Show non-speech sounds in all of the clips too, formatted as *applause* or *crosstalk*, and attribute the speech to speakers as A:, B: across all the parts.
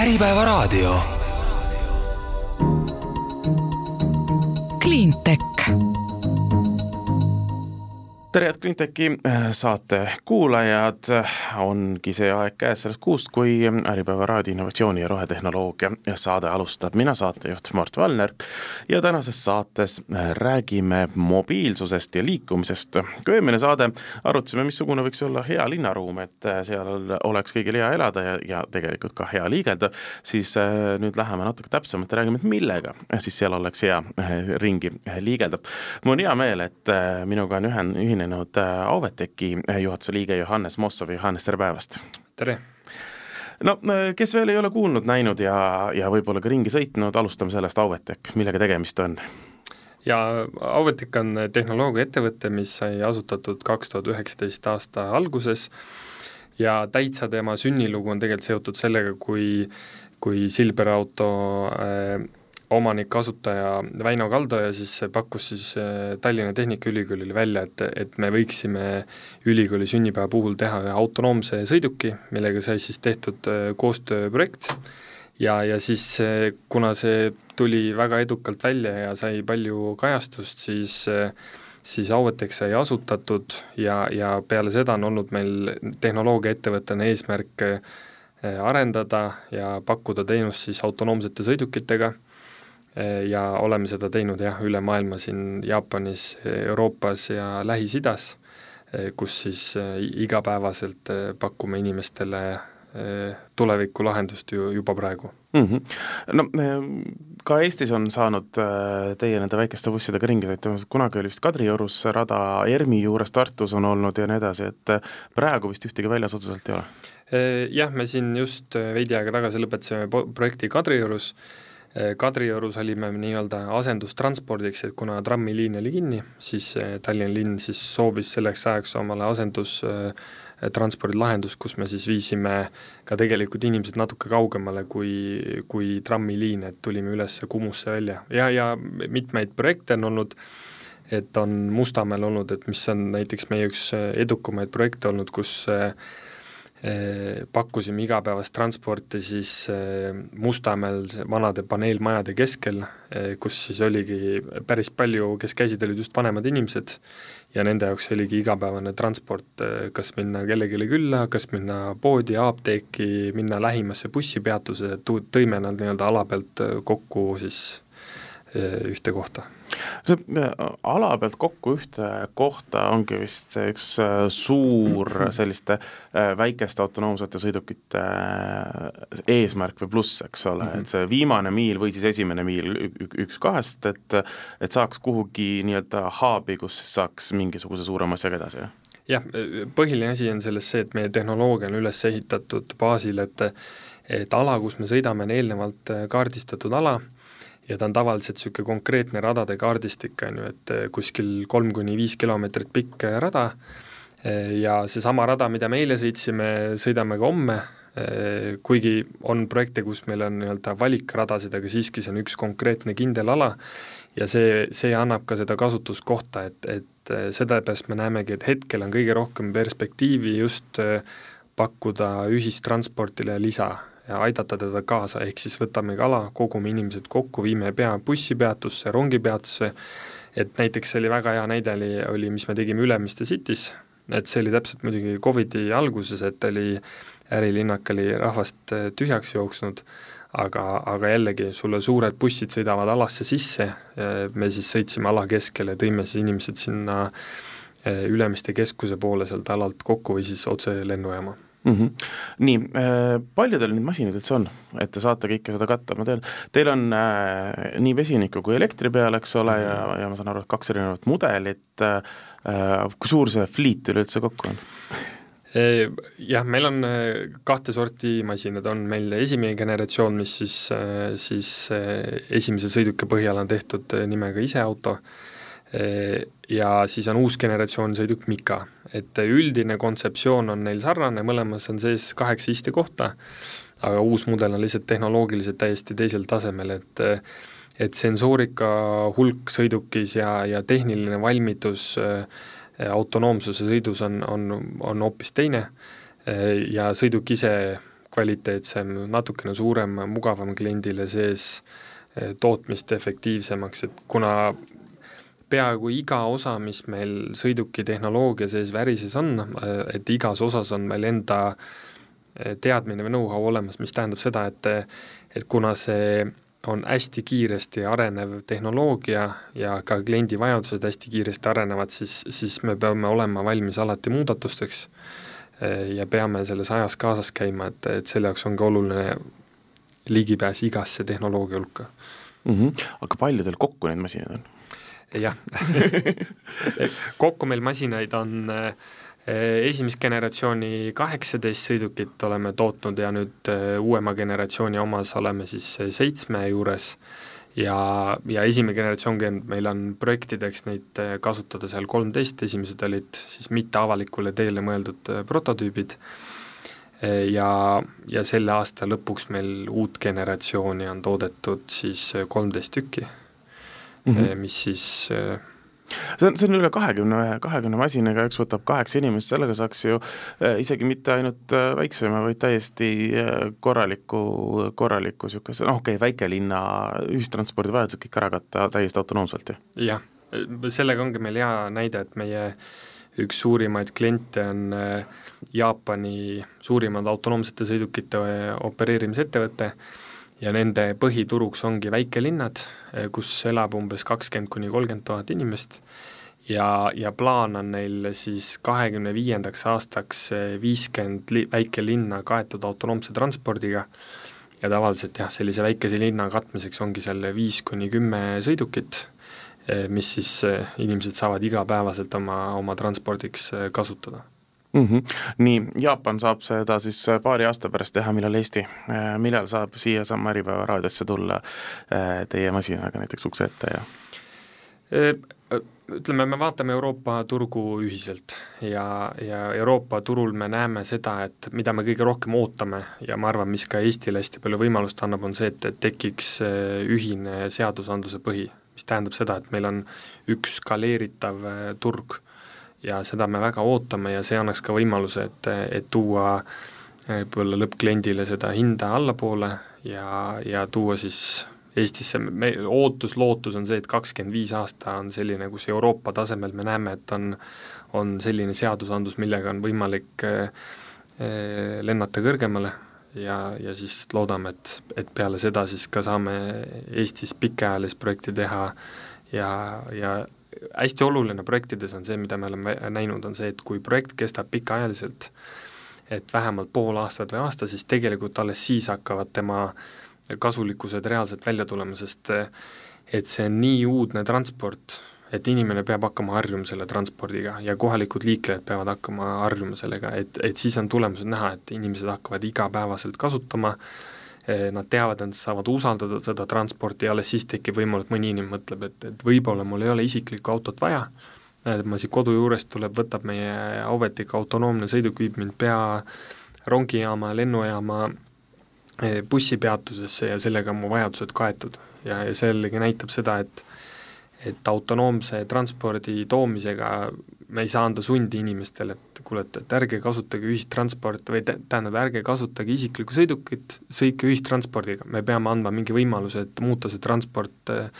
A: Äripäevaraadio.
B: Tere, head Cleantechi äh, saate kuulajad, ongi see aeg käes sellest kuust, kui Äripäeva raadio innovatsiooni ja rohetehnoloogia saade alustab, mina saatejuht Mart Valner ja tänases saates äh, räägime mobiilsusest ja liikumisest. kui eelmine saade arutasime, missugune võiks olla hea linnaruum, et äh, seal oleks kõigil hea elada ja, ja tegelikult ka hea liigelda, siis nüüd läheme natuke täpsemalt ja räägime, et millega siis seal oleks hea ringi liigelda. mul on hea meel, et minuga on ühen-, ühine ühinenud äh, Auvetechi äh, juhatuse liige Johannes Mossov, Johannes, tere päevast!
C: tere!
B: no äh, kes veel ei ole kuulnud, näinud ja, ja võib-olla ka ringi sõitnud, alustame sellest, Auvetech, millega tegemist on?
C: ja Auvetech on tehnoloogiaettevõte, mis sai asutatud kaks tuhat üheksateist aasta alguses ja täitsa tema sünnilugu on tegelikult seotud sellega, kui kui Silver auto äh, omanik, asutaja Väino Kaldoja siis pakkus siis äh, Tallinna Tehnikaülikoolile välja, et, et me võiksime ülikooli sünnipäeva puhul teha ühe autonoomse sõiduki, millega sai siis tehtud äh, koostööprojekt. Ja, ja siis äh, kuna see tuli väga edukalt välja ja sai palju kajastust, siis siis Auvetech sai asutatud ja, ja peale seda on olnud meil tehnoloogiaettevõttena eesmärk arendada ja pakkuda teenust siis autonoomsete sõidukitega. Eh, ja oleme seda teinud jah, üle maailma siin Jaapanis, Euroopas ja Lähis-Idas, eh, kus siis eh, igapäevaselt pakume inimestele tulevikulahendust ju juba praegu
B: mm. -hmm. no ka Eestis on saanud teie nende väikeste bussidega ringi sõita, kunagi oli vist Kadriorus rada, ERMi juures Tartus on olnud ja nii edasi, et praegu vist ühtegi väljas otseselt ei ole?
C: Jah, me siin just veidi aega tagasi lõpetasime projekti Kadriorus, Äh, Kadriorus olime nii-öelda asendustranspordiks, et kuna trammiliin oli kinni, siis äh, Tallinna linn siis soovis selleks ajaks omale asendustranspordilahendust, kus me siis viisime ka tegelikult inimesed natuke kaugemale kui, kui trammiliin, et tulime üles Kumusse välja. Ja, ja mitmeid projekte on olnud, et on Mustamäel olnud, et mis on näiteks meie üks edukamaid projekte olnud, kus äh, Äh, pakkusime igapäevast transporti siis äh, Mustamäel vanade paneelmajade keskel, äh, kus siis oligi päris palju, kes käisid, olid just vanemad inimesed. Ja nende jaoks oligi igapäevane transport, kas minna kellelegi külla, kas minna poodi, apteeki, minna lähimasse bussipeatuse, tõime nad nii-öelda ala pealt kokku siis ühte kohta
B: see äh, ala pealt kokku ühte kohta ongi vist see üks äh, suur *clears throat* selliste äh, väikeste autonoomsete sõidukite eesmärk või pluss, eks ole mm, -hmm. et see viimane miil või siis esimene miil üks kahest, et et saaks kuhugi nii-öelda hub'i, kus saaks mingisuguse suurema asjaga edasi, jah?
C: jah, põhiline asi on selles see, et meie tehnoloogia on üles ehitatud baasil, et et ala, kus me sõidame, on eelnevalt kaardistatud ala, ja ta on tavaliselt niisugune konkreetne radade kaardistik, on ju, et eh, kuskil kolm kuni viis kilomeetrit pikk eh, rada. Eh, ja seesama rada, mida me eile sõitsime, sõidame ka homme, kuigi on projekte, kus meil on nii-öelda valikradasid, aga siiski see on üks konkreetne kindel ala. Ja see, see annab ka seda kasutuskohta, et, et sellepärast me näemegi, et hetkel on kõige rohkem perspektiivi just pakkuda ühistranspordile lisa ja aidata teda kaasa, ehk siis võtame kala, kogume inimesed kokku, viime pea bussipeatusse, rongipeatusse, et näiteks see oli väga hea näide, oli, oli, mis me tegime Ülemiste City's, et see oli täpselt muidugi Covidi alguses, et oli, ärilinnak oli rahvast äh, tühjaks jooksnud, aga, aga jällegi, sulle suured bussid sõidavad alasse sisse, me siis sõitsime ala keskele, tõime siis inimesed sinna äh, Ülemiste keskuse poole sealt alalt kokku või siis otse lennujaama
B: mm. -hmm. nii äh,, palju teil neid masinaid üldse on, et te saate kõike seda katta, ma tean, teil on äh, nii vesiniku kui elektri peal, eks ole mm, -hmm. ja, mhm. ja ma saan aru, et kaks erinevat mudelit äh,, kui suur see fliit üleüldse kokku on?
C: Äh, jah, meil on äh, kahte sorti masinad, on meil esimene generatsioon, mis siis, äh, siis esimese sõiduki põhjal on tehtud nimega iseauto, ja siis on uus generatsioon sõiduk Mika, et üldine kontseptsioon on neil sarnane, mõlemas on sees kaheksa istekohta, aga uus mudel on lihtsalt tehnoloogiliselt täiesti teisel tasemel, et et sensoorika hulk sõidukis ja, ja tehniline valmidus äh, autonoomsuse sõidus on, on, on hoopis teine äh, ja sõiduk ise kvaliteetsem, natukene suurem, mugavam kliendile sees, tootmist efektiivsemaks, et kuna peaaegu iga osa, mis meil sõiduki tehnoloogia sees värises on, et igas osas on meil enda teadmine või know-how olemas, mis tähendab seda, et et kuna see on hästi kiiresti arenev tehnoloogia ja ka kliendi vajadused hästi kiiresti arenevad, siis, siis me peame olema valmis alati muudatusteks ja peame selles ajas kaasas käima, et, et selle jaoks ongi oluline ligipääs igasse tehnoloogia hulka
B: mm. -hmm. aga palju teil kokku neid masinaid on?
C: Jah. *laughs* Kokku meil masinaid on äh, esimest generatsiooni kaheksateist sõidukit oleme tootnud ja nüüd äh, uuema generatsiooni omas oleme siis seitsme juures. Ja, ja esimene generatsioon käinud, meil on projektideks neid kasutada seal kolmteist, esimesed olid siis mitteavalikule teele mõeldud prototüübid. Ja, ja selle aasta lõpuks meil uut generatsiooni on toodetud siis kolmteist tükki mm, -hmm. mis siis
B: see on, see on üle kahekümne, kahekümne masinaga, üks võtab kaheksa inimest, sellega saaks ju äh, isegi mitte ainult väiksema, vaid täiesti korraliku, korraliku niisuguse noh, okei okay,, väikelinna ühistranspordivajadused kõik ära katta täiesti autonoomselt ju.
C: jah, sellega ongi meil hea näide, et meie üks suurimaid kliente on Jaapani suurimad autonoomsete sõidukite opereerimisettevõte, ja nende põhituruks ongi väikelinnad, kus elab umbes kakskümmend kuni kolmkümmend tuhat inimest. Ja, ja plaan on neil siis kahekümne viiendaks aastaks viiskümmend li-, väikelinna kaetud autonoomse transpordiga. Ja tavaliselt jah, sellise väikese linna katmiseks ongi seal viis kuni kümme sõidukit, mis siis inimesed saavad igapäevaselt oma, oma transpordiks kasutada
B: mm. -hmm. nii, Jaapan saab seda siis äh, paari aasta pärast teha, millal Eesti, äh, millal saab siiasamma Äripäeva raadiosse tulla äh, teie masinaga näiteks ukse ette ja?
C: ütleme, me vaatame Euroopa turgu ühiselt ja, ja Euroopa turul me näeme seda, et mida me kõige rohkem ootame ja ma arvan, mis ka Eestile hästi palju võimalust annab, on see, et, tekiks ühine seadusandluse põhi, mis tähendab seda, et meil on üks skaleeritav turg ja seda me väga ootame ja see annaks ka võimaluse, et, et tuua eh, võib-olla lõppkliendile seda hinda allapoole ja, ja tuua siis Eestisse, me, ootus, lootus on see, et kakskümmend viis aasta on selline, kus Euroopa tasemel me näeme, et on, on selline seadusandlus, millega on võimalik eh, lennata kõrgemale ja, ja siis loodame, et, et peale seda siis ka saame Eestis pikaajalist projekti teha ja, ja hästi oluline projektides on see, mida me oleme näinud, on see, et kui projekt kestab pikaajaliselt, et vähemalt pool aastat või aasta, siis tegelikult alles siis hakkavad tema kasulikkused reaalselt välja tulema, sest et see on nii uudne transport, et inimene peab hakkama harjuma selle transpordiga ja kohalikud liiklejad peavad hakkama harjuma sellega, et, et siis on tulemused näha, et inimesed hakkavad igapäevaselt kasutama äh, Eh, nad teavad, nad saavad usaldada seda transporti ja alles siis tekib võimalus, et mõni inimene mõtleb, et, et võib-olla mul ei ole isiklikku autot vaja, et ma siit kodu juurest tuleb, võtab meie Auvetic autonoomne sõiduk, viib mind pea rongijaama, lennujaama, eh, bussipeatusesse ja sellega on mu vajadused kaetud. ja, ja see jällegi näitab seda, et et autonoomse transpordi toomisega me ei saa anda sundi inimestele, et kuule, et, et ärge kasutage ühistransporti või tähendab, ärge kasutage isiklikku sõidukit, sõitke ühistranspordiga, me peame andma mingi võimaluse, et muuta see transport eh,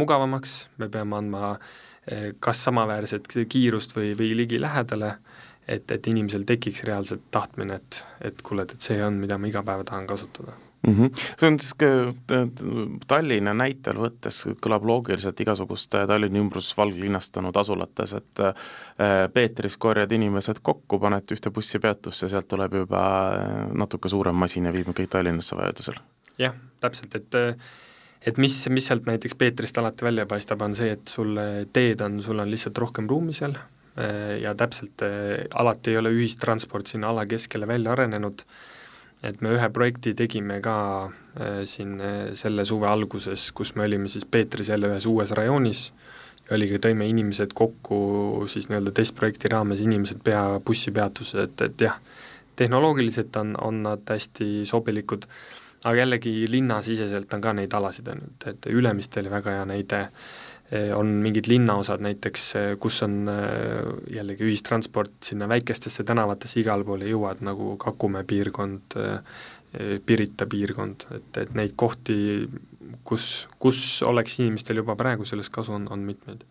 C: mugavamaks, me peame andma eh, kas samaväärset kiirust või, või ligilähedale, et, et inimesel tekiks reaalselt tahtmine, et, et kuule, et, et see on, mida ma iga päev tahan kasutada
B: mm. -hmm. see on siis Tallinna näitel võttes kõlab loogiliselt igasuguste Tallinna ümbrus valglinnastunud asulates, et äh, Peetris korjad inimesed kokku, paned ühte bussipeatusse, sealt tuleb juba äh, natuke suurem masin ja viib kõik Tallinnasse vajadusel.
C: jah, täpselt, et et mis, mis sealt näiteks Peetrist alati välja paistab, on see, et sul teed on, sul on lihtsalt rohkem ruumi seal äh, ja täpselt alati ei ole ühistransport sinna ala keskele välja arenenud et me ühe projekti tegime ka äh, siin äh, selle suve alguses, kus me olime siis Peetris jälle ühes uues rajoonis ja oligi, tõime inimesed kokku siis nii-öelda testprojekti raames, inimesed pea bussipeatuses, et, et jah, tehnoloogiliselt on, on nad hästi sobilikud, aga jällegi linnasiseselt on ka neid alasid, on ju, et, et Ülemiste oli väga hea näide, on mingid linnaosad näiteks, kus on jällegi ühistransport sinna väikestesse tänavatesse igale poole ei jõua, et nagu Kakumäe piirkond, Pirita piirkond, et, et neid kohti kus, kus oleks inimestel juba praegu sellest kasu, on, on mitmeid.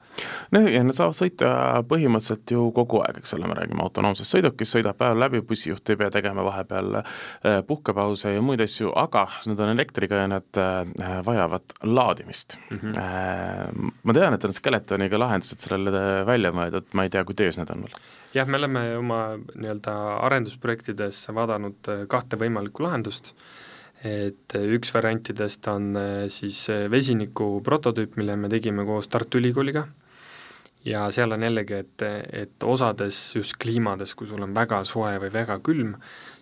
B: No ja nad saavad sõita põhimõtteliselt ju kogu aeg, eks ole, me räägime autonoomsest sõidukist, sõidab päev läbi, bussijuht ei pea tegema vahepeal äh, puhkepause ja muid asju, aga need on elektriga ja nad äh, vajavad laadimist mm. -hmm. Ma tean, et on Skeletoniga lahendused sellele välja mõeldud, ma ei tea, kui töös need on veel?
C: jah, me oleme oma nii-öelda arendusprojektides vaadanud kahte võimalikku lahendust et üks variantidest on siis vesiniku prototüüp, mille me tegime koos Tartu Ülikooliga ja seal on jällegi, et, et osades just kliimades, kui sul on väga soe või väga külm,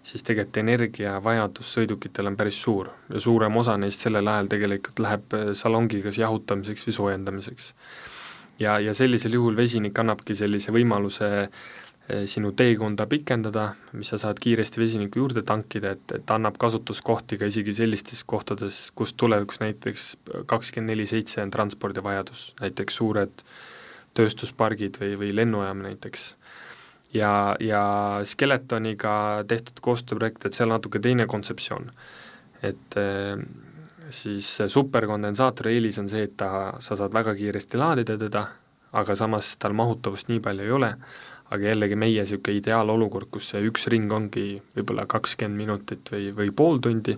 C: siis tegelikult energiavajadus sõidukitel on päris suur ja suurem osa neist sellel ajal tegelikult läheb äh, salongi kas jahutamiseks või soojendamiseks. ja, ja sellisel juhul vesinik annabki sellise võimaluse äh, sinu teekonda pikendada, mis sa saad kiiresti vesinikku juurde tankida, et, et annab kasutuskohti ka isegi sellistes kohtades, kus tulevikus näiteks kakskümmend neli seitse on transpordivajadus, näiteks suured tööstuspargid või, või lennujaam näiteks. ja, ja Skeletoniga tehtud koostööprojekt, et seal natuke teine kontseptsioon. et eh, siis superkondensaatori eelis on see, et ta, sa saad väga kiiresti laadida teda, aga samas tal mahutavust nii palju ei ole aga jällegi meie niisugune ideaalolukord, kus see üks ring ongi võib-olla kakskümmend minutit või, või pool tundi,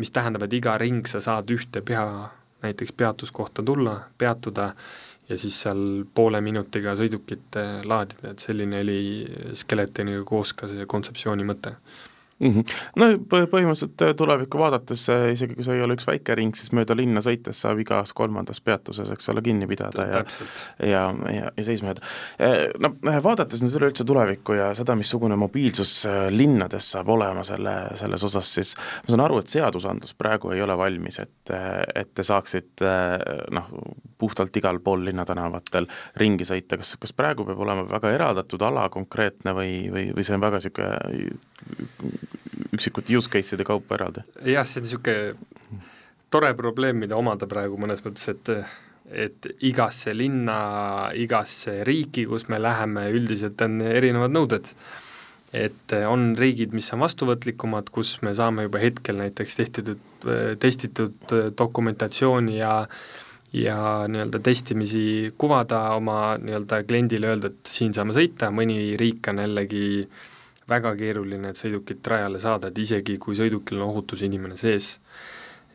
C: mis tähendab, et iga ring sa saad ühte pea, näiteks peatuskohta tulla, peatuda ja siis seal poole minutiga sõidukit laadida, et selline oli Skeletoniga koos ka see kontseptsiooni mõte
B: mm. -hmm. no põhimõtteliselt äh, tulevikku vaadates, äh, isegi kui see ei ole üks väike ring, siis mööda linna sõites saab igas kolmandas peatuses, eks ole, kinni pidada ja ja, ja, ja seisma jääda. Äh, no vaadates nüüd üleüldse tulevikku ja seda, missugune mobiilsus linnades saab olema selle, selles osas, siis ma saan aru, et seadusandlus praegu ei ole valmis, et, et te saaksite noh, puhtalt igal pool linnatänavatel ringi sõita, kas, kas praegu peab olema väga eraldatud ala konkreetne või, või, või see on väga niisugune üksikute use case'ide kaupa eraldi?
C: jah, see on niisugune tore probleem, mida omada praegu mõnes mõttes, et et igasse linna, igasse riiki, kus me läheme, üldiselt on erinevad nõuded. et on riigid, mis on vastuvõtlikumad, kus me saame juba hetkel näiteks tehtud, testitud dokumentatsiooni ja ja nii-öelda testimisi kuvada oma nii-öelda kliendile, öelda, et siin saame sõita, mõni riik on jällegi äh, väga keeruline, et sõidukit rajale saada, et isegi kui sõidukil on ohutusinimene sees.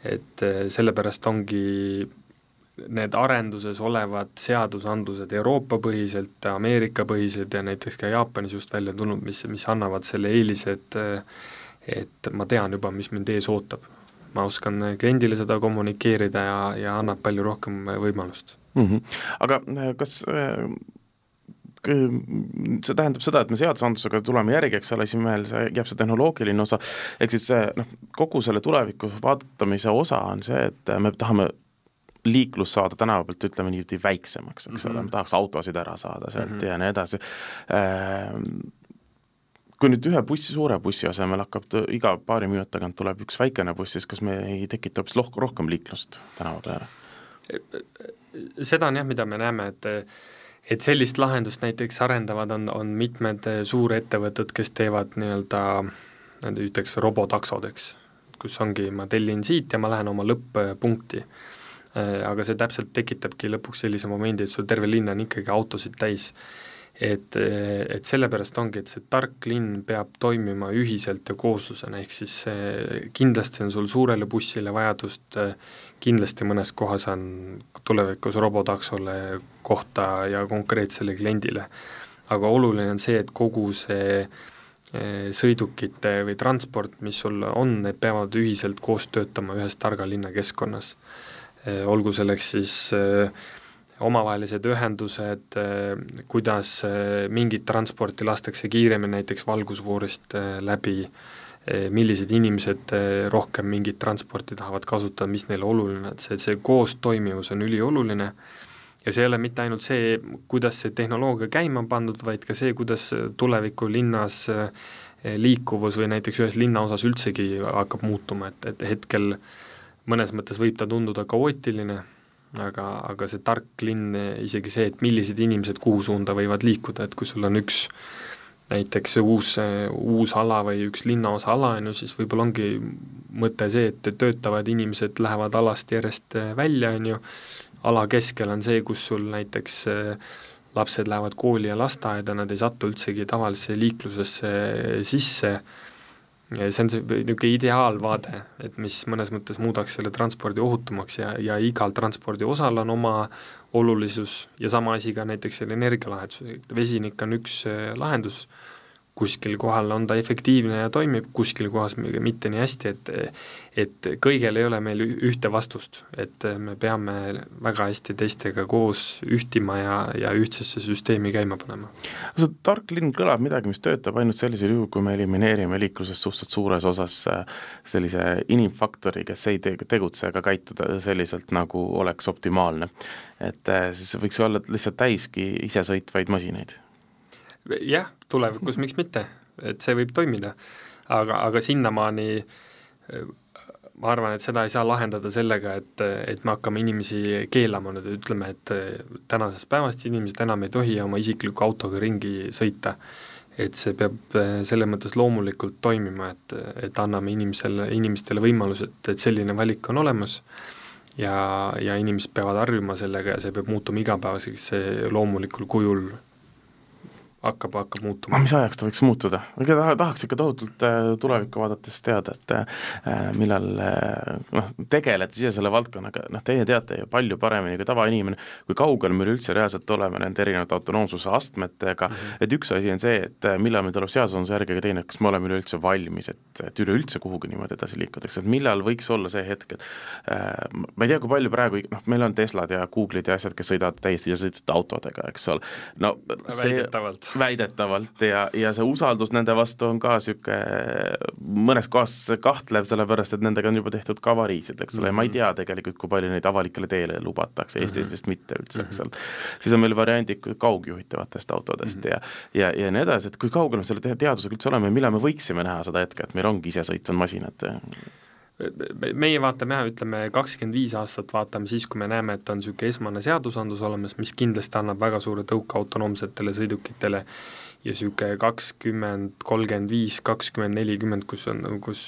C: et eh, sellepärast ongi need arenduses olevad seadusandlused Euroopa-põhiselt, Ameerika-põhised ja näiteks ka Jaapanis just välja tulnud, mis, mis annavad selle eelise, et et ma tean juba, mis mind ees ootab. ma oskan kliendile seda kommunikeerida ja, ja annab palju rohkem võimalust
B: mm. -hmm. aga eh, kas eh, see tähendab seda, et me seadusandlusega tuleme järgi, eks ole, meil see, jääb see tehnoloogiline osa, ehk siis see noh, kogu selle tuleviku vaatamise osa on see, et me tahame liiklus saada tänava pealt, ütleme niimoodi, väiksemaks, eks mm -hmm. ole, me tahaks autosid ära saada sealt mm -hmm. ja nii edasi ehm, kui nüüd ühe bussi, suure bussi asemel hakkab iga paari minuti tagant tuleb üks väikene buss, siis kas me ei tekita hoopis rohkem liiklust tänava peale?
C: seda on jah, mida me näeme, et et sellist lahendust näiteks arendavad, on, on mitmed eh, suurettevõtted, kes teevad nii-öelda, nende ütleks robotaksod, eks, kus ongi, ma tellin siit ja ma lähen oma lõpp-punkti. Eh, aga see täpselt tekitabki lõpuks sellise momendi, et sul terve linn on ikkagi autosid täis et, et sellepärast ongi, et see tark linn peab toimima ühiselt ja kooslusena, ehk siis kindlasti on sul suurele bussile vajadust, kindlasti mõnes kohas on tulevikus robotaksole kohta ja konkreetsele kliendile. aga oluline on see, et kogu see eh, sõidukite või transport, mis sul on, need peavad ühiselt koos töötama ühes targa linna keskkonnas. Eh, olgu selleks siis äh, omavahelised ühendused, äh, kuidas äh, mingit transporti lastakse kiiremini näiteks valgusfoorist äh, läbi, millised inimesed rohkem mingit transporti tahavad kasutada, mis neile oluline, et see, see koostoimivus on ülioluline. Ja see ei ole mitte ainult see, kuidas see tehnoloogia käima on pandud, vaid ka see, kuidas tuleviku linnas liikuvus või näiteks ühes linnaosas üldsegi hakkab muutuma, et, et hetkel mõnes mõttes võib ta tunduda kaootiline aga, aga see tark linn, isegi see, et millised inimesed kuhu suunda võivad liikuda, et kui sul on üks näiteks uus, uus ala või üks linnaosa ala, on ju, siis võib-olla ongi mõte see, et töötavad inimesed lähevad alast järjest välja, on ju, ala keskel on see, kus sul näiteks lapsed lähevad kooli ja lasteaeda, nad ei satu üldsegi tavalisse liiklusesse sisse, see on see niisugune ideaalvaade, et mis mõnes mõttes muudaks selle transpordi ohutumaks ja, ja igal transpordi osal on oma olulisus ja sama asi ka näiteks selle energialahendus, vesinik on üks äh, lahendus, kuskil kohal on ta efektiivne ja toimib, kuskil kohas mitte nii hästi, et et kõigel ei ole meil ühte vastust, et me peame väga hästi teistega koos ühtima ja, ja ühtsesse süsteemi käima panema.
B: see tark linn kõlab midagi, mis töötab ainult sellisel juhul, kui me elimineerime liikluses suhteliselt suures osas äh, sellise inimfaktori, kes ei te-, tegutse ega käituda selliselt, nagu oleks optimaalne. et äh, siis võiks olla lihtsalt täiski isesõitvaid masinaid
C: jah, tulevikus miks mitte, et see võib toimida. aga, aga sinnamaani ma arvan, et seda ei saa lahendada sellega, et, et me hakkame inimesi keelama, nüüd ütleme, et tänasest päevast inimesed enam ei tohi oma isikliku autoga ringi sõita. et see peab selles mõttes loomulikult toimima, et, et anname inimesele, inimestele võimaluse, et, et selline valik on olemas ja, ja inimesed peavad harjuma sellega ja see peab muutuma igapäevaseks loomulikul kujul hakkab, hakkab muutuma.
B: mis ajaks ta võiks muutuda? ega taha, tahaks ikka tohutult äh, tulevikku vaadates teada, et äh, millal äh, noh, tegelete ise selle valdkonnaga, noh teie teate ju palju paremini kui tavainimene, kui kaugel me üleüldse reaalselt oleme nende erinevate autonoomsuse astmetega mm, -hmm. et üks asi on see, et millal meil tuleb seadusandluse järgi, aga teine, kas me oleme üleüldse valmis, et, et üleüldse kuhugi niimoodi edasi liikutakse, et millal võiks olla see hetk, et ma ei tea, kui palju praegu, noh, meil on Teslad ja Google'id ja asjad, kes sõidavad täiesti iseseisvate autodega, eks ole, no
C: see väidetavalt
B: väidetavalt ja, ja see usaldus nende vastu on ka niisugune mõnes kohas kahtlev, sellepärast et nendega on juba tehtud ka avariisid, eks ole mm, -hmm. ja ma ei mhm. tea tegelikult, kui palju neid avalikele teele lubatakse, Eestis mm -hmm. vist mitte üldse, eks ole. siis on meil variandid kaugjuhitavatest autodest mm -hmm. ja, ja, ja nii edasi, et kui kaugel me selle teadusega üldse oleme ja millal me võiksime näha seda hetke, et meil ongi isesõitvad masinad
C: meie vaatame jah, ütleme kakskümmend viis aastat vaatame siis, kui me näeme, et on niisugune esmane seadusandlus olemas, mis kindlasti annab väga suure tõuke autonoomsetele sõidukitele. Ja niisugune kakskümmend, kolmkümmend viis, kakskümmend, nelikümmend, kus on, kus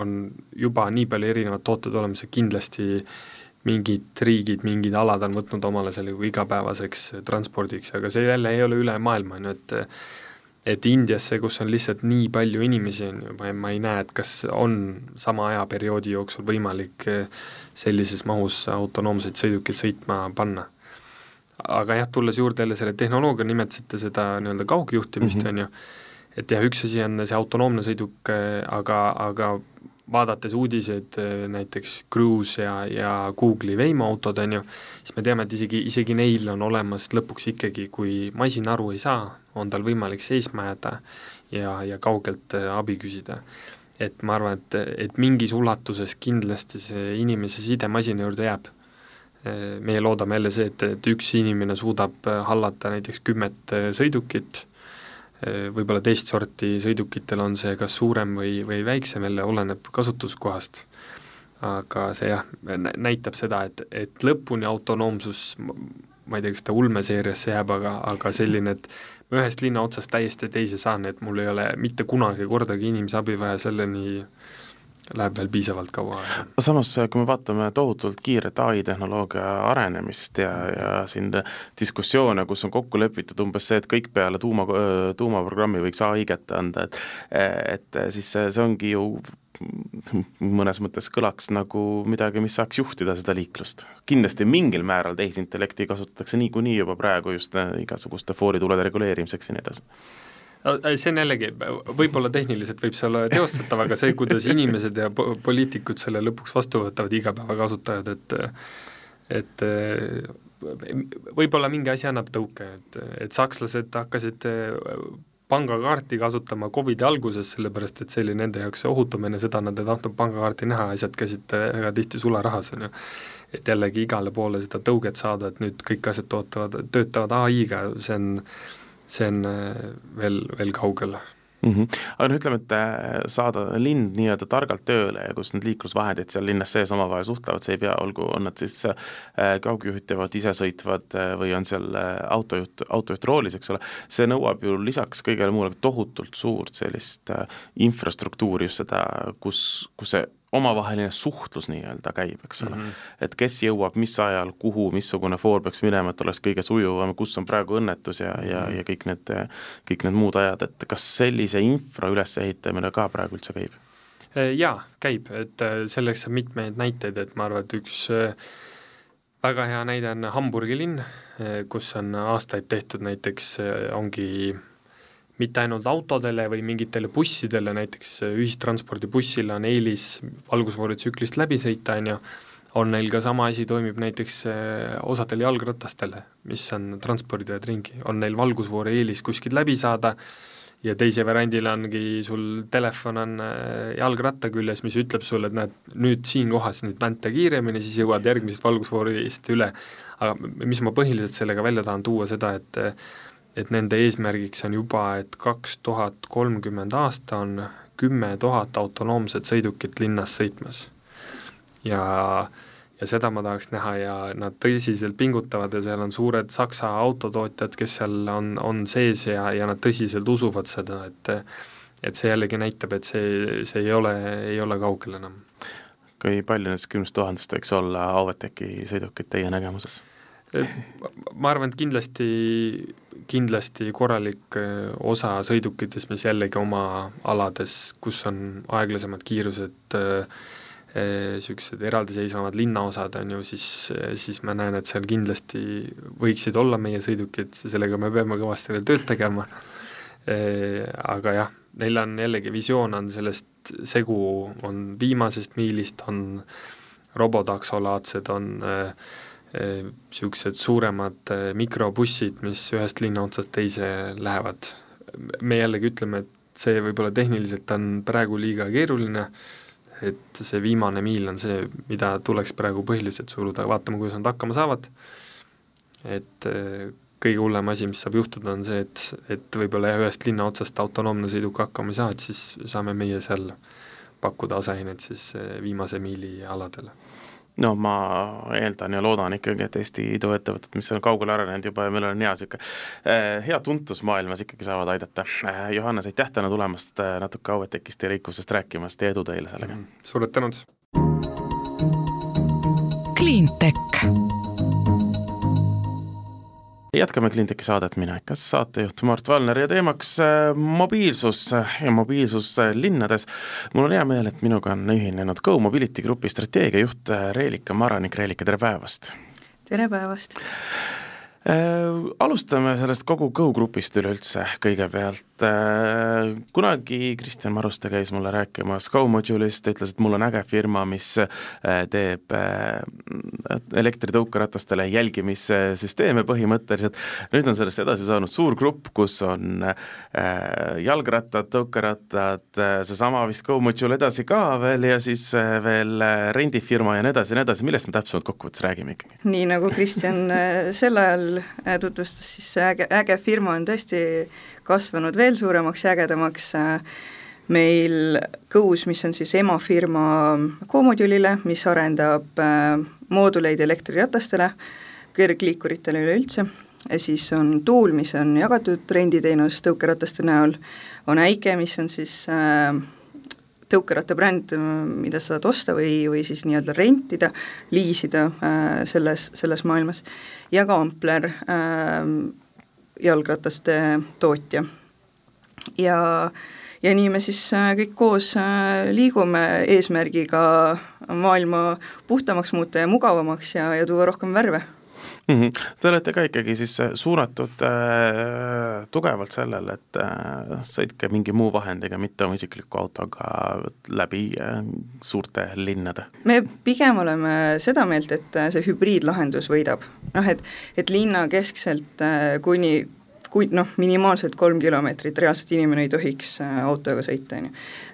C: on juba nii palju erinevad tooted olemas, et kindlasti mingid riigid, mingid alad on võtnud omale selle igapäevaseks transpordiks, aga see jälle ei ole üle maailma, on ju, et et Indiasse, kus on lihtsalt nii palju inimesi, on ju, ma ei, ma ei näe, et kas on sama ajaperioodi jooksul võimalik eh, sellises mahus autonoomseid sõidukeid sõitma panna. aga jah, tulles juurde jälle selle tehnoloogia, nimetasite seda nii-öelda kaugjuhtimist mm, -hmm. on ju, et jah, üks asi on see autonoomne sõiduk, eh, aga, aga vaadates uudiseid äh, näiteks Cruise ja, ja Google'i Waymo autod, on ju, siis me teame, et isegi, isegi neil on olemas lõpuks ikkagi, kui masin aru ei saa, on tal võimalik seisma jääda ja, ja kaugelt äh, abi küsida. et ma arvan, et, et mingis ulatuses kindlasti see inimese side masina juurde jääb. Äh, meie loodame jälle see, et, et üks inimene suudab hallata näiteks kümmet sõidukit võib-olla teist sorti sõidukitel on see kas suurem või, või väiksem, jälle oleneb kasutuskohast. aga see jah, näitab seda, et, et lõpuni autonoomsus, ma ei tea, kas ta ulmeseeriasse jääb, aga, aga selline, et ma ühest linna otsast täiesti teise saan, et mul ei ole mitte kunagi kordagi inimese abi vaja, selleni äh, läheb veel piisavalt kaua aega.
B: samas, kui me vaatame tohutult kiiret ai tehnoloogia arenemist ja, ja siin diskussioone, kus on kokku lepitud umbes see, et kõik peale tuuma, tuumaprogrammi võiks ai kätte anda, et et siis see, see ongi ju mõnes mõttes kõlaks nagu midagi, mis saaks juhtida seda liiklust. kindlasti mingil määral tehisintellekti kasutatakse niikuinii juba praegu just igasuguste fooritulede reguleerimiseks ja nii edasi
C: see on jällegi, võib-olla tehniliselt võib see olla teostatav, aga see, kuidas inimesed ja po-, poliitikud selle lõpuks vastu võtavad, igapäevakasutajad, et et võib-olla mingi asi annab tõuke, et, et sakslased hakkasid pangakaarti kasutama Covidi alguses, sellepärast et see oli nende jaoks ohutum, enne seda nad ei tahtnud pangakaarti näha, asjad käisid väga tihti sularahas, on ju. et jällegi igale poole seda tõuget saada, et nüüd kõik asjad tootavad, töötavad ai-ga, see on see on äh, veel, veel kaugel
B: mm. -hmm. aga no ütleme, et äh, saada lind nii-öelda targalt tööle ja kus need liiklusvahendid seal linnas sees omavahel suhtlevad, see ei pea, olgu, on nad siis äh, kaugjuhitavad, isesõitvad äh, või on seal autojuht, autojuht roolis, eks ole, see nõuab ju lisaks kõigele muule tohutult suurt sellist infrastruktuuri, just seda, kus, kus see omavaheline suhtlus nii-öelda käib, eks ole mm. -hmm. et kes jõuab mis ajal, kuhu, missugune foor peaks minema, et oleks kõige sujuvam, kus on praegu õnnetus ja mm, -hmm. ja, mhm. ja kõik need, kõik need muud ajad, et kas sellise infra ülesehitamine ka praegu üldse käib?
C: Äh, jaa, käib, et äh, selleks on mitmeid näiteid, et ma arvan, et üks äh, väga hea näide on Hamburgi linn, kus on aastaid tehtud näiteks, ongi mitte ainult autodele või mingitele bussidele, näiteks ühistranspordibussil on eelis valgusfooritsüklist läbi sõita, on ju, on neil ka sama asi, toimib näiteks eh, osadel jalgratastele, mis on, transpordivad ringi, on neil valgusfoori eelis kuskilt läbi saada ja teise variandil ongi sul telefon on eh, jalgratta küljes, mis ütleb sulle, et näed, nüüd siin kohas nüüd vänta kiiremini, siis jõuad järgmisest valgusfoorist üle. aga mis ma põhiliselt sellega välja tahan tuua, seda, et et nende eesmärgiks on juba, et kaks tuhat kolmkümmend aasta on kümme tuhat autonoomset sõidukit linnas sõitmas. ja, ja seda ma tahaks näha ja nad tõsiselt pingutavad ja seal on suured Saksa autotootjad, kes seal on, on sees ja, ja nad tõsiselt usuvad seda, et et see jällegi näitab, et see, see ei ole, ei ole kaugel enam.
B: kui palju nendest kümnest tuhandest võiks olla Auveteki sõidukid teie nägemuses?
C: Ma arvan, et kindlasti, kindlasti korralik äh, osa sõidukitest, mis jällegi oma alades, kus on aeglasemad kiirused, niisugused äh, äh, eraldiseisvad linnaosad, on ju, siis, siis ma näen, et seal kindlasti võiksid olla meie sõidukid, sellega me peame kõvasti veel tööd tegema, aga jah, neil on jällegi, visioon on sellest segu, on viimasest miilist, on robotaksolaadsed, on äh, niisugused suuremad äh, mikrobussid, mis ühest linna otsast teise lähevad. me jällegi ütleme, et see võib-olla tehniliselt on praegu liiga keeruline, et see viimane miil on see, mida tuleks praegu põhiliselt suruda, vaatame, kuidas nad hakkama saavad, et äh, kõige hullem asi, mis saab juhtuda, on see, et, et võib-olla jah, ühest linna otsast autonoomne sõiduk hakkama ei saa, et siis saame meie seal pakkuda aseaineid siis äh, viimase miili aladele
B: no ma eeldan ja loodan ikkagi, et Eesti iduettevõtted, mis on kaugele arenenud juba ja millel on hea niisugune eh, hea tuntus maailmas, ikkagi saavad aidata. Eh, Johannes, aitäh täna tulemast eh, natuke Auvetekist ja liiklusest rääkimast ja edu teile sellega mm,!
C: suured tänud!
B: Cleantech jätkame Cleantech'i saadet, mina ikka saatejuht Mart Valner ja teemaks äh, mobiilsus ja mobiilsus äh, linnades. mul on hea meel, et minuga on ühinenud Go Mobility Grupi strateegiajuht äh, Reelika Maranik, Reelika, tere päevast!
A: tere päevast!
B: Äh, alustame sellest kogu Go grupist üleüldse kõigepealt. Äh, kunagi Kristjan Maruste käis mulle rääkimas Go Modulist, ütles, et mul on äge firma, mis äh, teeb elektritõukeratastele jälgimissüsteeme põhimõtteliselt. nüüd on sellest edasi saanud suur grupp, kus on jalgrattad, tõukerattad, seesama vist Go Module edasi ka veel ja siis veel rendifirma ja nii edasi ja nii edasi, millest me täpsemalt kokkuvõttes räägime ikkagi?
A: nii nagu Kristjan sel ajal äh, tutvustas, siis see äge, äge firma on tõesti kasvanud veel suuremaks ja ägedamaks, äh, meil Kõus, mis on siis emafirma Comodulile, mis arendab äh, mooduleid elektriratastele, kergliikuritele üleüldse, siis on Tuul, mis on jagatud renditeenus tõukerataste näol, on Äike, mis on siis äh, tõukerattabränd, mida sa saad osta või, või siis nii-öelda rentida, liisida äh, selles, selles maailmas, ja ka Ampler äh,, jalgrataste tootja. ja, ja nii me siis äh, kõik koos äh, liigume eesmärgiga maailma puhtamaks muuta ja mugavamaks ja, ja tuua rohkem värve
B: mm. -hmm. Te olete ka ikkagi siis äh, suunatud äh, tugevalt sellele, et äh, sõitke mingi muu vahendiga, mitte oma isikliku autoga läbi äh, suurte linnade?
A: me pigem oleme seda meelt, et äh, see hübriidlahendus võidab. noh, et, et linnakeskselt äh, kuni kui noh, minimaalselt kolm kilomeetrit reaalselt inimene ei tohiks äh, autoga sõita, on ju.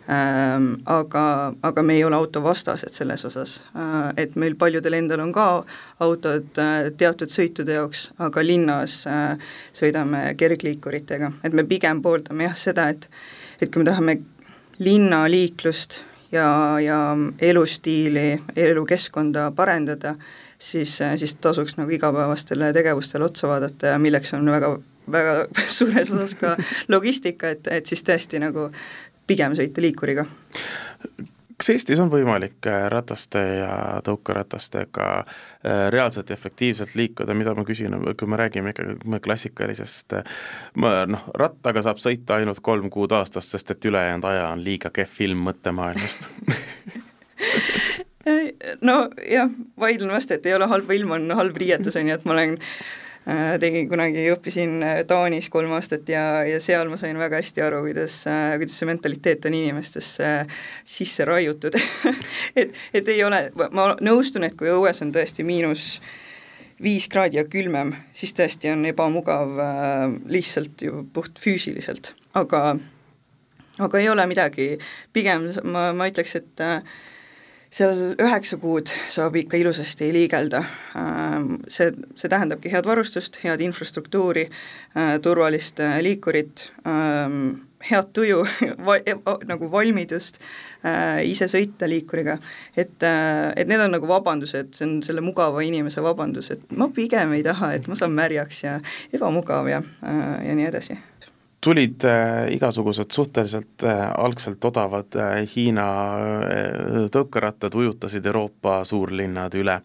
A: Ähm, aga, aga me ei ole autovastased selles osas, äh, et meil paljudel endal on ka autod äh, teatud sõitude jaoks, aga linnas sõidame kergliikuritega, et me pigem pooldame jah seda, et et kui me tahame linnaliiklust ja, ja elustiili, elukeskkonda parendada, siis, siis tasuks nagu igapäevastele tegevustele otsa vaadata ja milleks on väga, väga *laughs* suures osas ka logistika, et, et siis tõesti nagu pigem sõita liikuriga.
B: Kas Eestis on võimalik äh, rataste ja tõukeratastega äh, reaalselt efektiivselt liikuda, mida ma küsin, kui me räägime ikkagi klassikalisest, äh, noh, rattaga saab sõita ainult kolm kuud aastas, sest et ülejäänud aja on liiga kehv film mõttemaailmast. *laughs*
A: Nojah, vaidlen vastu, et ei ole halba ilma, on halb riietus, on ju, et ma olen tegin kunagi, õppisin äh, Taanis kolm aastat ja, ja seal ma sain väga hästi aru, kuidas, äh, kuidas see mentaliteet on inimestesse sisse raiutud *laughs* et, et ei ole, ma nõustun, et kui õues on tõesti miinus viis kraadi ja külmem, siis tõesti on ebamugav äh, lihtsalt ju puht füüsiliselt, aga aga ei ole midagi, pigem ma, ma ütleks, et äh, seal üheksa kuud saab ikka ilusasti liigelda. Ähm, see, see tähendabki head varustust, head infrastruktuuri, äh, turvalist äh, liikurit, ähm, head tuju *laughs* va-, e, nagu valmidust äh, ise sõita liikuriga, et, et need on nagu vabandused, see on selle mugava inimese vabandus, et ma pigem ei taha, et ma saan märjaks ja ebamugav ja, ja nii edasi
B: tulid äh, igasugused suhteliselt äh, algselt odavad äh, Hiina tõukerattad, ujutasid Euroopa suurlinnad üle.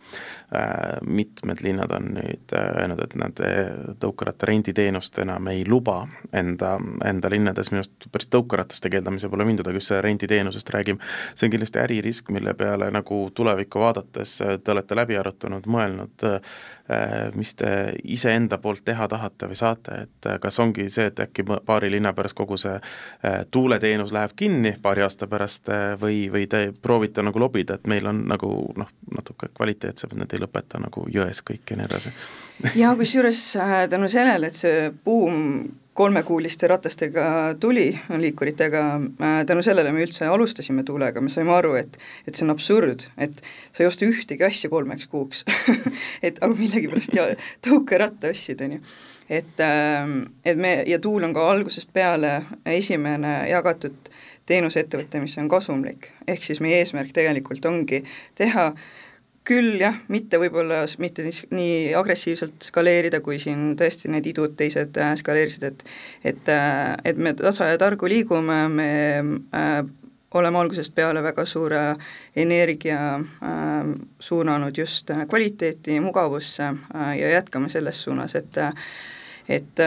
B: Mitmed linnad on nüüd äh, öelnud, et nad äh, tõukeratta renditeenust enam ei luba enda, enda linnades, minu arust päris tõukerataste keeldamise pole mindud, aga just selle renditeenusest räägime. see on kindlasti äririsk, mille peale nagu tulevikku vaadates äh, te olete läbi arutanud, mõelnud äh,, Äh, mis te iseenda poolt teha tahate või saate, et äh, kas ongi see, et äkki paari linna pärast kogu see äh, tuuleteenus läheb kinni paari aasta pärast või, või te proovite nagu lobida, et meil on nagu noh, natuke kvaliteetsem, et need lõpeta nagu jões kõik ja nii edasi?
A: jaa, kusjuures tänu sellele, et see buum kolmekuuliste ratastega tuli, liikuritega, äh, tänu sellele me üldse alustasime tuulega, me saime aru, et et see on absurd, et sa ei osta ühtegi asja kolmeks kuuks *laughs* et aga millegipärast ja tõukeratta ostsid, on ju. et, ähm, et me, ja tuul on ka algusest peale esimene jagatud teenusettevõte, mis on kasumlik, ehk siis meie eesmärk tegelikult ongi teha äh, küll jah, mitte võib-olla mitte nii, nii agressiivselt skaleerida, kui siin tõesti need idud teised äh, skaleerisid, et et, äh, et me tasa ja targu liigume, me äh, oleme algusest peale väga suure energia äh, suunanud just äh, kvaliteeti, mugavusse äh, ja jätkame selles suunas, et et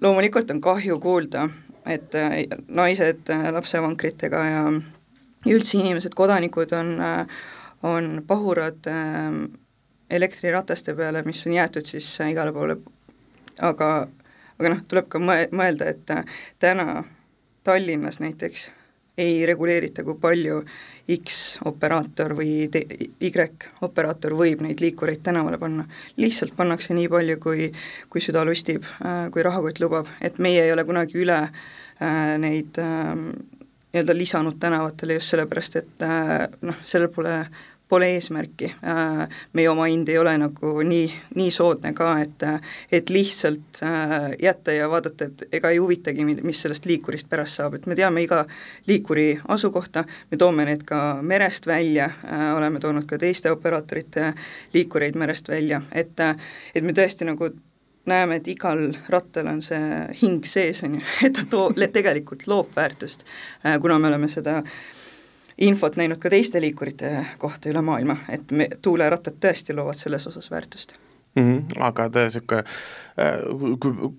A: loomulikult on kahju kuulda, et naised lapsevankritega ja üldse inimesed, kodanikud on äh, on pahurad äh, elektrirataste peale, mis on jäetud siis äh, igale poole, aga, aga noh, tuleb ka mõe-, mõelda, et äh, täna Tallinnas näiteks ei reguleerita, kui palju X operaator või te-, Y operaator võib neid liikureid tänavale panna. lihtsalt pannakse nii palju, kui, kui süda lustib äh,, kui rahakott lubab, et meie ei ole kunagi üle neid äh, nii-öelda lisanud tänavatele just sellepärast, et noh, sellel pole pole eesmärki, äh, meie oma hind ei ole nagu nii, nii soodne ka, et et lihtsalt äh, jätta ja vaadata, et ega ei huvitagi, mis sellest liikurist pärast saab, et me teame iga liikuri asukohta, me toome need ka merest välja, äh, oleme toonud ka teiste operaatorite liikureid merest välja, et et me tõesti nagu näeme, et igal rattal on see hing sees, on ju, *laughs* et ta too-, tegelikult loob väärtust, kuna me oleme seda äh, infot näinud ka teiste liikurite kohta üle maailma, et me, tuulerattad tõesti loovad selles osas väärtust
B: mm. -hmm, aga te niisugune, äh, kui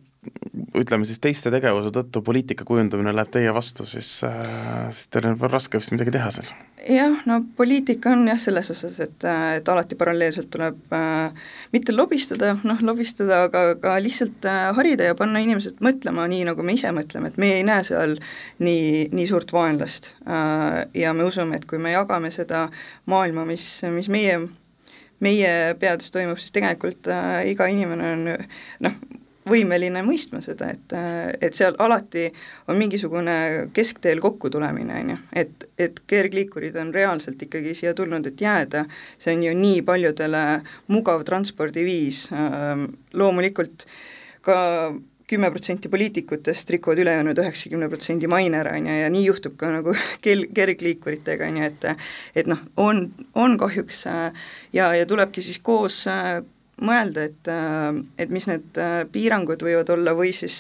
B: ütleme siis teiste tegevuse tõttu poliitika kujundamine läheb teie vastu, siis, äh, siis teil on raske vist midagi teha seal?
A: jah, no poliitika on jah, selles osas, et, et alati paralleelselt tuleb äh, mitte lobistada, noh lobistada, aga ka lihtsalt äh, harida ja panna inimesed mõtlema nii, nagu me ise mõtleme, et me ei näe seal nii, nii suurt vaenlast äh, ja me usume, et kui me jagame seda maailma, mis, mis meie meie peades toimub, siis tegelikult äh, iga inimene on noh, võimeline mõistma seda, et, et seal alati on mingisugune keskteel kokkutulemine, on ju, et, et kergliikurid on reaalselt ikkagi siia tulnud, et jääda, see on ju nii paljudele mugav transpordiviis, loomulikult ka kümme protsenti poliitikutest rikuvad ülejäänud üheksakümne protsendi maine ära, on ju, ja nii juhtub ka nagu *laughs* kel-, kergliikuritega, on ju, et et noh, on, on kahjuks ja, ja tulebki siis koos mõelda, et, et mis need piirangud võivad olla või siis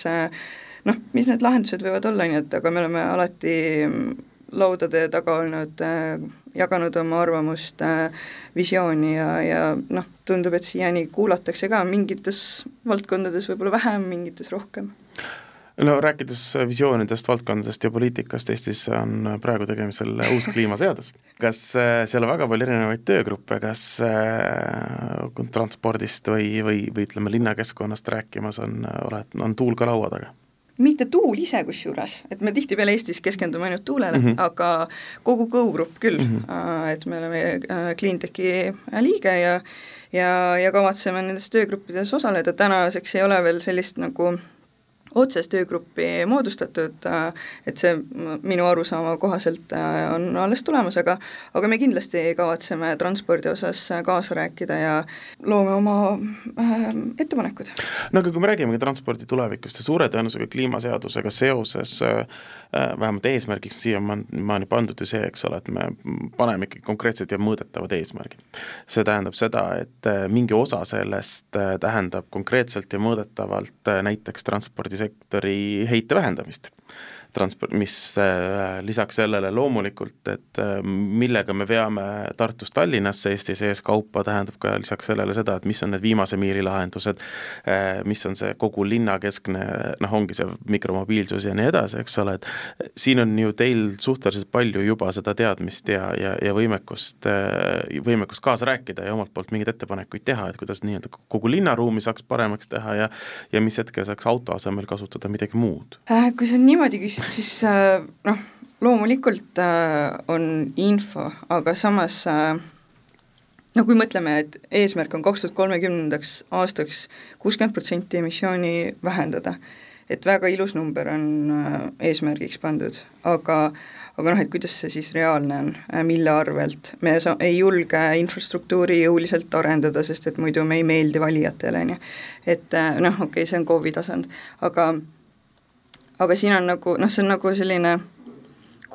A: noh, mis need lahendused võivad olla, ju, et aga me oleme alati laudade taga olnud äh,, jaganud oma arvamust äh,, visiooni ja, ja noh, tundub, et siiani kuulatakse ka mingites valdkondades võib-olla vähem, mingites rohkem
B: no rääkides visioonidest, valdkondadest ja poliitikast, Eestis on praegu tegemisel uus kliimaseadus. kas äh, seal on väga palju erinevaid töögruppe, kas äh, transpordist või, või, või ütleme, linnakeskkonnast rääkimas on, oled, on tuul ka laua taga?
A: mitte tuul ise kusjuures, et me tihtipeale Eestis keskendume ainult tuulele mm, -hmm. aga kogu Go-grupp küll mm, -hmm. et me oleme äh, Cleantechi liige ja ja, ja kavatseme nendes töögruppides osaleda, tänaseks ei ole veel sellist nagu otsest töögruppi moodustatud, et see minu arusaama kohaselt äh, on alles tulemas, aga aga me kindlasti kavatseme transpordi osas kaasa rääkida ja loome oma äh, ettepanekud.
B: no aga kui me räägimegi transpordi tulevikust ja suure tõenäosusega kliimaseadusega seoses äh, äh vähemalt eesmärgiks siiamaani pandud ju see, eks ole, et me paneme ikkagi konkreetsed ja mõõdetavad eesmärgid. see tähendab seda, et äh, mingi osa sellest tähendab konkreetselt ja mõõdetavalt näiteks transpordisektori sektori heite vähendamist transport, mis äh, lisaks sellele loomulikult, et äh, millega me veame Tartust Tallinnasse Eesti sees kaupa, tähendab ka lisaks sellele seda, et mis on need viimase miili lahendused, äh, mis on see kogu linnakeskne, noh, ongi see mikromobiilsus ja nii edasi, eks ole, et siin on ju teil suhteliselt palju juba seda teadmist ja, ja, ja võimekust, võimekust kaasa rääkida ja omalt poolt mingeid ettepanekuid teha, et kuidas nii-öelda kogu linnaruumi saaks paremaks teha ja ja mis hetkel saaks auto asemel kasutada midagi muud?
A: Kui sa niimoodi küsid, siis äh, noh, loomulikult äh, on info, aga samas äh, no kui mõtleme, et eesmärk on kaks tuhat kolmekümnendaks aastaks kuuskümmend protsenti emissiooni vähendada, et väga ilus number on eesmärgiks pandud, aga aga noh, et kuidas see siis reaalne on, mille arvelt, me sa-, ei julge infrastruktuuri jõuliselt arendada, sest et muidu me ei meeldi valijatele, on ju. et noh, okei okay,, see on KOV-i tasand, aga aga siin on nagu noh, see on nagu selline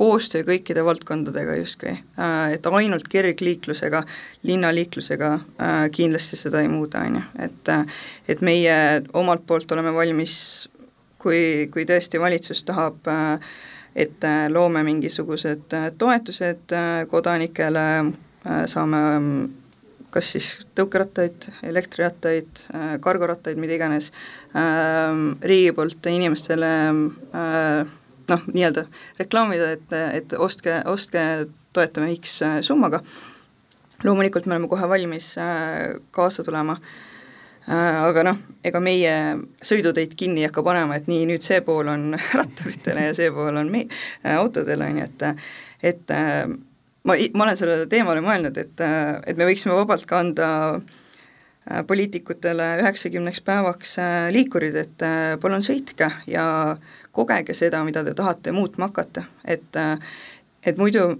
A: koostöö kõikide valdkondadega justkui, äh, et ainult kergliiklusega, linnaliiklusega äh, kindlasti seda ei muuda, on ju, et äh, et meie omalt poolt oleme valmis, kui, kui tõesti valitsus tahab et loome mingisugused toetused kodanikele, saame kas siis tõukerattaid, elektrirattaid, äh, kargorattaid, mida iganes, ähm, riigi poolt inimestele äh, noh, nii-öelda reklaamida, et, et ostke, ostke, toetame X äh, summaga, loomulikult me oleme kohe valmis kaasa tulema, aga noh, ega meie sõiduteid kinni ei hakka panema, et nii, nüüd see pool on *laughs* ratturitele ja see pool on me-, autodele, on ju, et et ma, ma olen sellele teemale mõelnud, et, et me võiksime vabalt ka anda äh, poliitikutele üheksakümneks päevaks äh, liikurid, et äh, palun sõitke ja kogege seda, mida te tahate muutma hakata, et et muidu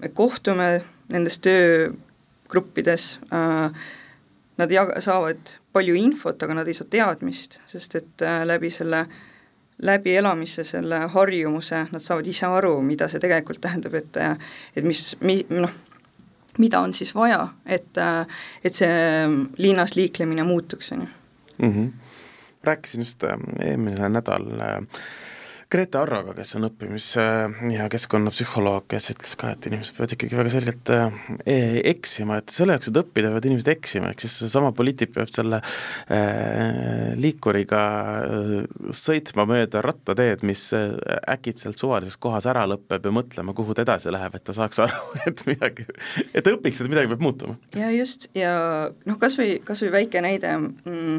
A: me kohtume nendes töögruppides, nad jag-, saavad palju infot, aga nad ei saa teadmist, sest et läbi selle äh, läbielamisse selle harjumuse, nad saavad ise aru, mida see tegelikult tähendab, et et mis, mi-, noh, mida on siis vaja, et, et see linnas liiklemine muutuks, on ju.
B: Mhm. rääkisin just äh, eelmine nädal äh, Grete Arroga, kes on õppimis- ja keskkonnapsühholoog, kes ütles ka, et inimesed peavad ikkagi väga selgelt äh, e-, eksima, et selle jaoks, et õppida, peavad inimesed eksima, ehk siis seesama poliitik peab selle äh, liikuriga äh, sõitma mööda rattateed, mis äh, äkitselt suvalises kohas ära lõpeb ja mõtlema, kuhu ta edasi läheb, et ta saaks aru, *laughs* et midagi, et ta õpiks, et midagi peab muutuma.
A: ja just, ja noh, kas või, kas või väike näide mm,,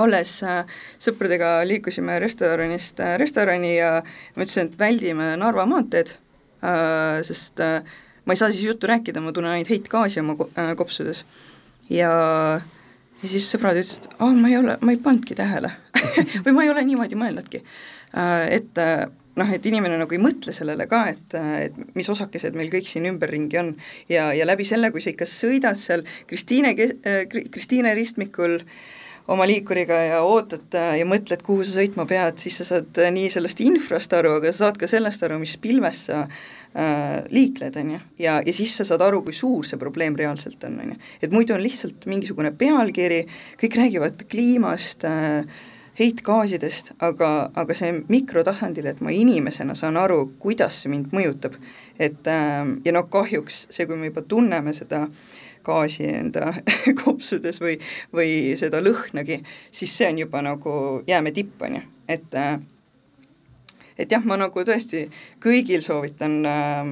A: alles äh, sõpradega liikusime restoranist äh, restorani ja ma ütlesin, et väldime Narva maanteed, äh, sest ma ei saa siis juttu rääkida, ma tunnen ainult heitgaasi oma kopsudes. ja, ja siis sõbrad ütlesid, aa, ma ei ole, ma ei pannudki tähele *laughs* või ma ei ole niimoodi mõelnudki. et noh, et inimene nagu ei mõtle sellele ka, et, et mis osakesed meil kõik siin ümberringi on ja, ja läbi selle, kui sa ikka sõidad seal Kristiine, Kristiine ristmikul äh, oma liikuriga ja ootad ja mõtled, kuhu sa sõitma pead, siis sa saad nii sellest infrast aru, aga sa saad ka sellest aru, mis pilves sa äh, liikled, on ju, ja, ja siis sa saad aru, kui suur see probleem reaalselt on, on ju. et muidu on lihtsalt mingisugune pealkiri, kõik räägivad kliimast äh,, heitgaasidest, aga, aga see mikrotasandil, et ma inimesena saan aru, kuidas see mind mõjutab, et äh, ja noh, kahjuks see, kui me juba tunneme seda gaasi enda *laughs* kopsudes või, või seda lõhnagi, siis see on juba nagu jääme tipp, on ju, et äh, et jah, ma nagu tõesti kõigil soovitan äh,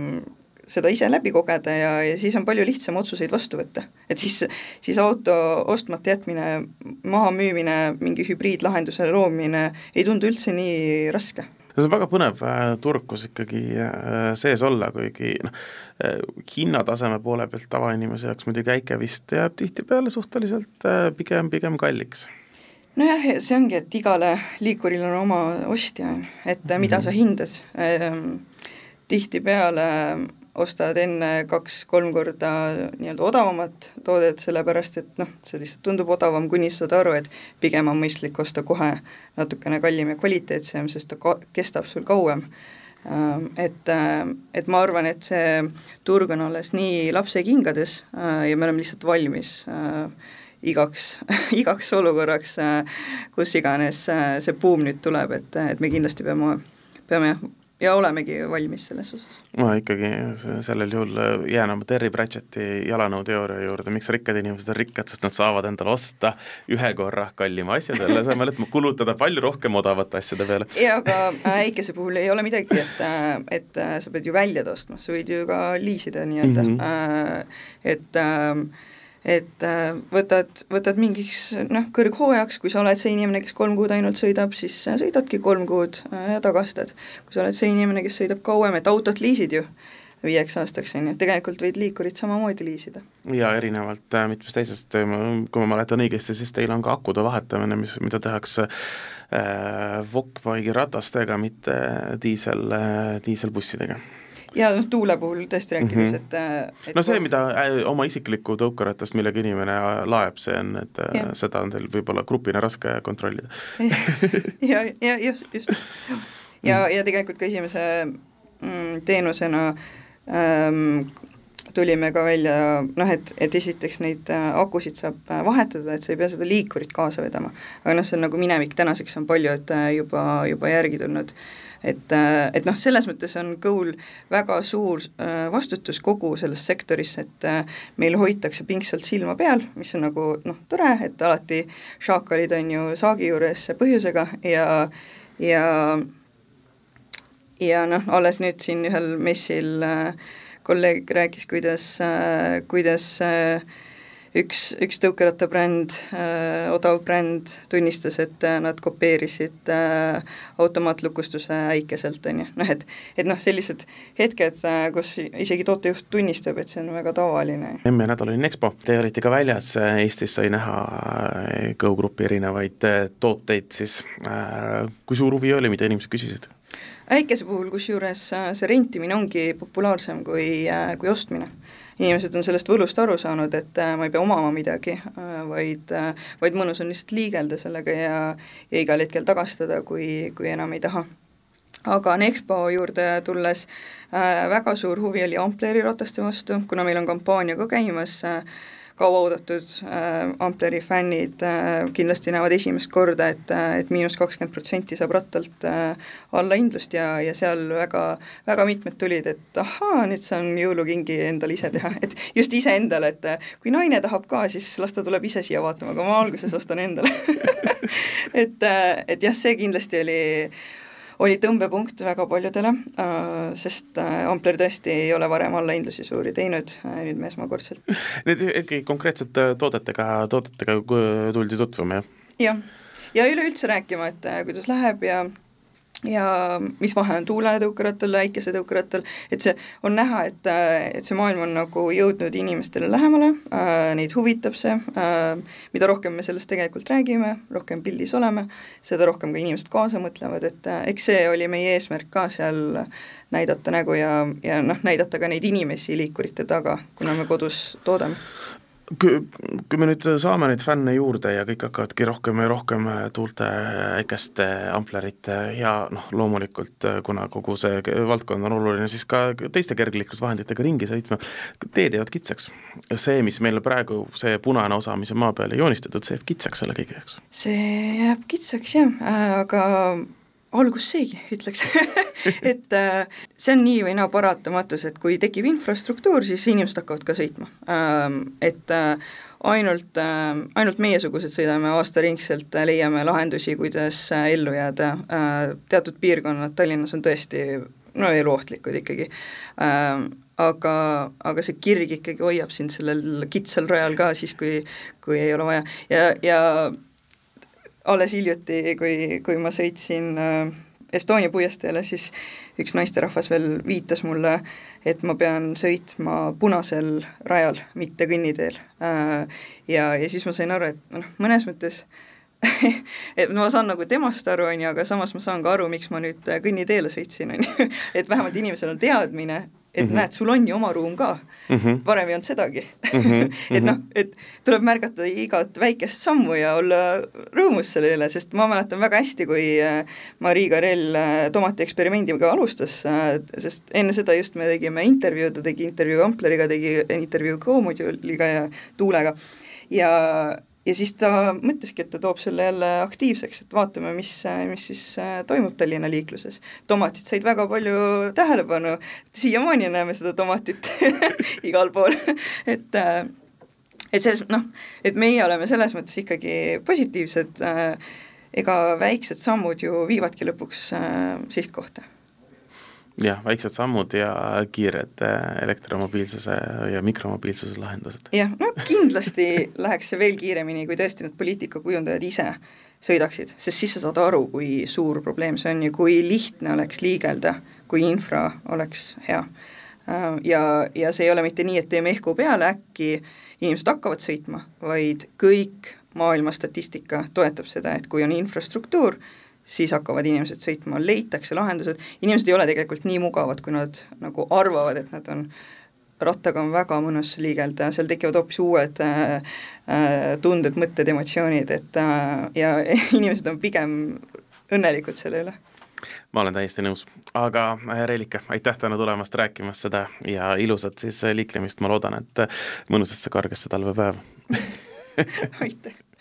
A: seda ise läbi kogeda ja, ja siis on palju lihtsam otsuseid vastu võtta. et siis, siis auto ostmata jätmine, mahamüümine, mingi hübriidlahenduse loomine ei tundu üldse nii raske
B: see on väga põnev äh, turg, kus ikkagi äh, sees olla, kuigi noh, äh, hinnataseme poole pealt tavainimese jaoks muidugi äike vist jääb tihtipeale suhteliselt pigem, pigem kalliks
A: nojah, see ongi, et igale liikurile on oma ostja, et mida -hmm. sa hindad, ehm, tihtipeale ostad enne kaks-kolm korda nii-öelda odavamat toodet, sellepärast et noh, see lihtsalt tundub odavam, kuni sa saad aru, et pigem on mõistlik osta kohe natukene kallim ja kvaliteetsem, sest ta ka-, kestab sul kauem. Ähm, et, äh, et ma arvan, et see turg on alles nii lapsekingades äh, ja me oleme lihtsalt valmis äh, igaks, *laughs* igaks olukorraks, kus iganes see buum nüüd tuleb, et, et me kindlasti peame, peame jah, ja olemegi valmis selles osas.
B: ma ikkagi sellel juhul jään oma Terry Pratchetti jalanõuteooria juurde, miks rikkad inimesed on rikkad, sest nad saavad endale osta ühe korra kallima asja, selle asemel, et kulutada palju rohkem odavate asjade peale.
A: jaa, aga äikese puhul ei ole midagi, et, et sa pead ju välja ostma, sa võid ju ka liisida nii-öelda mm, -hmm. et äh, et äh, võtad, võtad mingiks noh, kõrghooajaks, kui sa oled see inimene, kes kolm kuud ainult sõidab, siis sõidadki kolm kuud äh, ja tagastad. kui sa oled see inimene, kes sõidab kauem, et autot liisid ju viieks aastaks, on ju, tegelikult võid liikurit samamoodi liisida.
B: ja erinevalt äh, mitmest teisest, kui ma mäletan õigesti, siis teil on ka akude vahetamine, mis, mida tehakse äh, Vokbagi ratastega, mitte diisel äh,, diiselbussidega
A: ja noh, tuule puhul tõesti rääkides mm, -hmm.
B: et, et no see, mida äh, oma isiklikku tõukeratast millega inimene laeb, see on, et äh, ja. seda on teil võib-olla grupina raske kontrollida *laughs*
A: ja, ja just, just. ja, ja tegelikult ka esimese mm, teenusena ähm, tulime ka välja noh, et, et esiteks neid äh, akusid saab vahetada, et sa ei pea seda liikurit kaasa vedama. aga noh, see on nagu minevik, tänaseks on palju, et juba, juba järgi tulnud äh, et noh, selles mõttes on Goal väga suur äh, vastutus kogu selles sektoris, et äh, meil hoitakse pingsalt silma peal, mis on nagu noh, tore, et alati šaakalid on ju saagi juures põhjusega ja, ja ja noh, alles nüüd siin ühel messil kolleeg rääkis, kuidas, kuidas äh, üks, üks tõukerattabränd äh,, odav bränd tunnistas, et äh, nad kopeerisid äh, automaatlukustuse äikeselt, on ju, *laughs* noh et et noh, sellised hetked kus isegi tootejuht tunnistab, et see on väga tavaline.
B: emme nädal oli Nexpo, te olite ka väljas, Eestis sai näha äh, Go Grupi erinevaid tooteid siis kui suur huvi oli, mida inimesed küsisid?
A: äikese puhul kusjuures see rentimine ongi populaarsem kui, kui ostmine inimesed on sellest võlust aru saanud, et äh, ma ei pea omama midagi, äh, vaid, äh, vaid mõnus on lihtsalt liigelda sellega ja, ja igal hetkel tagastada, kui, kui enam ei taha. Aga Nexpo juurde tulles äh, väga suur huvi oli Ampleri rataste vastu, kuna meil on kampaania ka käimas äh,, kauaoodatud äh, Ampleri fännid äh, kindlasti näevad esimest korda, et, äh, et miinus kakskümmend protsenti saab rattalt äh, allahindlust ja, ja seal väga, väga mitmed tulid, et ahaa, nüüd saan jõulukingi endale ise teha, et just iseendale, et äh, kui naine tahab ka, siis las ta tuleb ise siia vaatama, aga ma alguses ostan endale. *laughs* Et, äh, et jah, see kindlasti oli oli tõmbepunkt väga paljudele, äh, sest äh, Ampler tõesti ei ole varem allahindlusi suuri teinud, äh, nüüd me esmakordselt. *laughs*
B: Need ikkagi konkreetsete toodetega, toodetega tuldi tutvuma,
A: jah? jah, ja üleüldse rääkima, et kuidas läheb ja ja mis vahe on tuuletõukerattal, äikesetõukerattal, et see on näha, et, et see maailm on nagu jõudnud inimestele lähemale äh,, neid huvitab see äh,, mida rohkem me sellest tegelikult räägime, rohkem pildis oleme, seda rohkem ka inimesed kaasa mõtlevad, et äh, eks see oli meie eesmärk ka seal näidata nägu ja, ja noh, näidata ka neid inimesi liikurite taga, kuna me kodus toodame
B: kui, kui me nüüd saame neid fänne juurde ja kõik hakkavadki rohkem ja rohkem tuulte äikeste amplerite ja noh, loomulikult kuna kogu see valdkond on oluline, siis ka teiste kergliiklusvahenditega ringi sõitma, teed jäävad kitsaks. see, mis meil praegu, see punane osa, mis on maa peale joonistatud, see jääb kitsaks selle kõige jaoks.
A: see jääb kitsaks jah, aga algus seegi, ütleks. *laughs* Et äh, see on nii või naa paratamatus, et kui tekib infrastruktuur, siis inimesed hakkavad ka sõitma. Ähm, et äh, ainult, äh, ainult meiesugused sõidame aastaringselt, leiame lahendusi, kuidas ellu jääda, teatud piirkonnad Tallinnas on tõesti no eluohtlikud ikkagi. Ähm, aga, aga see kirg ikkagi hoiab sind sellel kitsal rajal ka siis, kui, kui ei ole vaja. Ja, ja alles hiljuti, kui, kui ma sõitsin äh, Estonia puiesteele, siis üks naisterahvas veel viitas mulle, et ma pean sõitma punasel rajal, mitte kõnniteel äh,. ja, ja siis ma sain aru, et noh, mõnes mõttes *laughs* et ma saan nagu temast aru, on ju, aga samas ma saan ka aru, miks ma nüüd kõnniteele sõitsin, on ju, *laughs* et vähemalt inimesel on teadmine, et mm -hmm. näed, sul on ju oma ruum ka mm, -hmm. varem ei olnud sedagi mm. -hmm. *laughs* et noh, et tuleb märgata igat väikest sammu ja olla rõõmus selle üle, sest ma mäletan väga hästi, kui äh, Marii Karell äh, tomati eksperimendiga alustas, äh, sest enne seda just me tegime intervjuud, ta tegi intervjuu Ampleriga, tegi intervjuu Go-moduliga ja Tuulega ja ja siis ta mõtleski, et ta toob selle jälle aktiivseks, et vaatame, mis, mis siis äh, toimub Tallinna liikluses. tomatid said väga palju tähelepanu, siiamaani näeme seda tomatit *laughs* igal pool. Et äh, et selles, noh, et meie oleme selles mõttes ikkagi positiivsed, äh, ega väiksed sammud ju viivadki lõpuks sihtkohta
B: jah, väiksed sammud ja kiired äh, elektromobiilsuse ja mikromobiilsuse lahendused.
A: jah, no kindlasti *laughs* läheks see veel kiiremini, kui tõesti need poliitikakujundajad ise sõidaksid, sest siis sa saad aru, kui suur probleem see on ja kui lihtne oleks liigelda, kui infra oleks hea. Äh, ja, ja see ei ole mitte nii, et teeme ehku peale, äkki inimesed hakkavad sõitma, vaid kõik maailma statistika toetab seda, et kui on infrastruktuur, siis hakkavad inimesed sõitma, leitakse lahendused, inimesed ei ole tegelikult nii mugavad, kui nad nagu arvavad, et nad on, rattaga on väga mõnus liigelda, seal tekivad hoopis uued äh, äh, tunded, mõtted, emotsioonid, et äh, ja *laughs* inimesed on pigem õnnelikud selle üle.
B: Ma olen täiesti nõus, aga äh, Reelika, aitäh täna tulemast rääkimas seda ja ilusat siis liiklemist, ma loodan, et mõnusasse kargesse talvepäeva. *laughs*
A: Aitäh!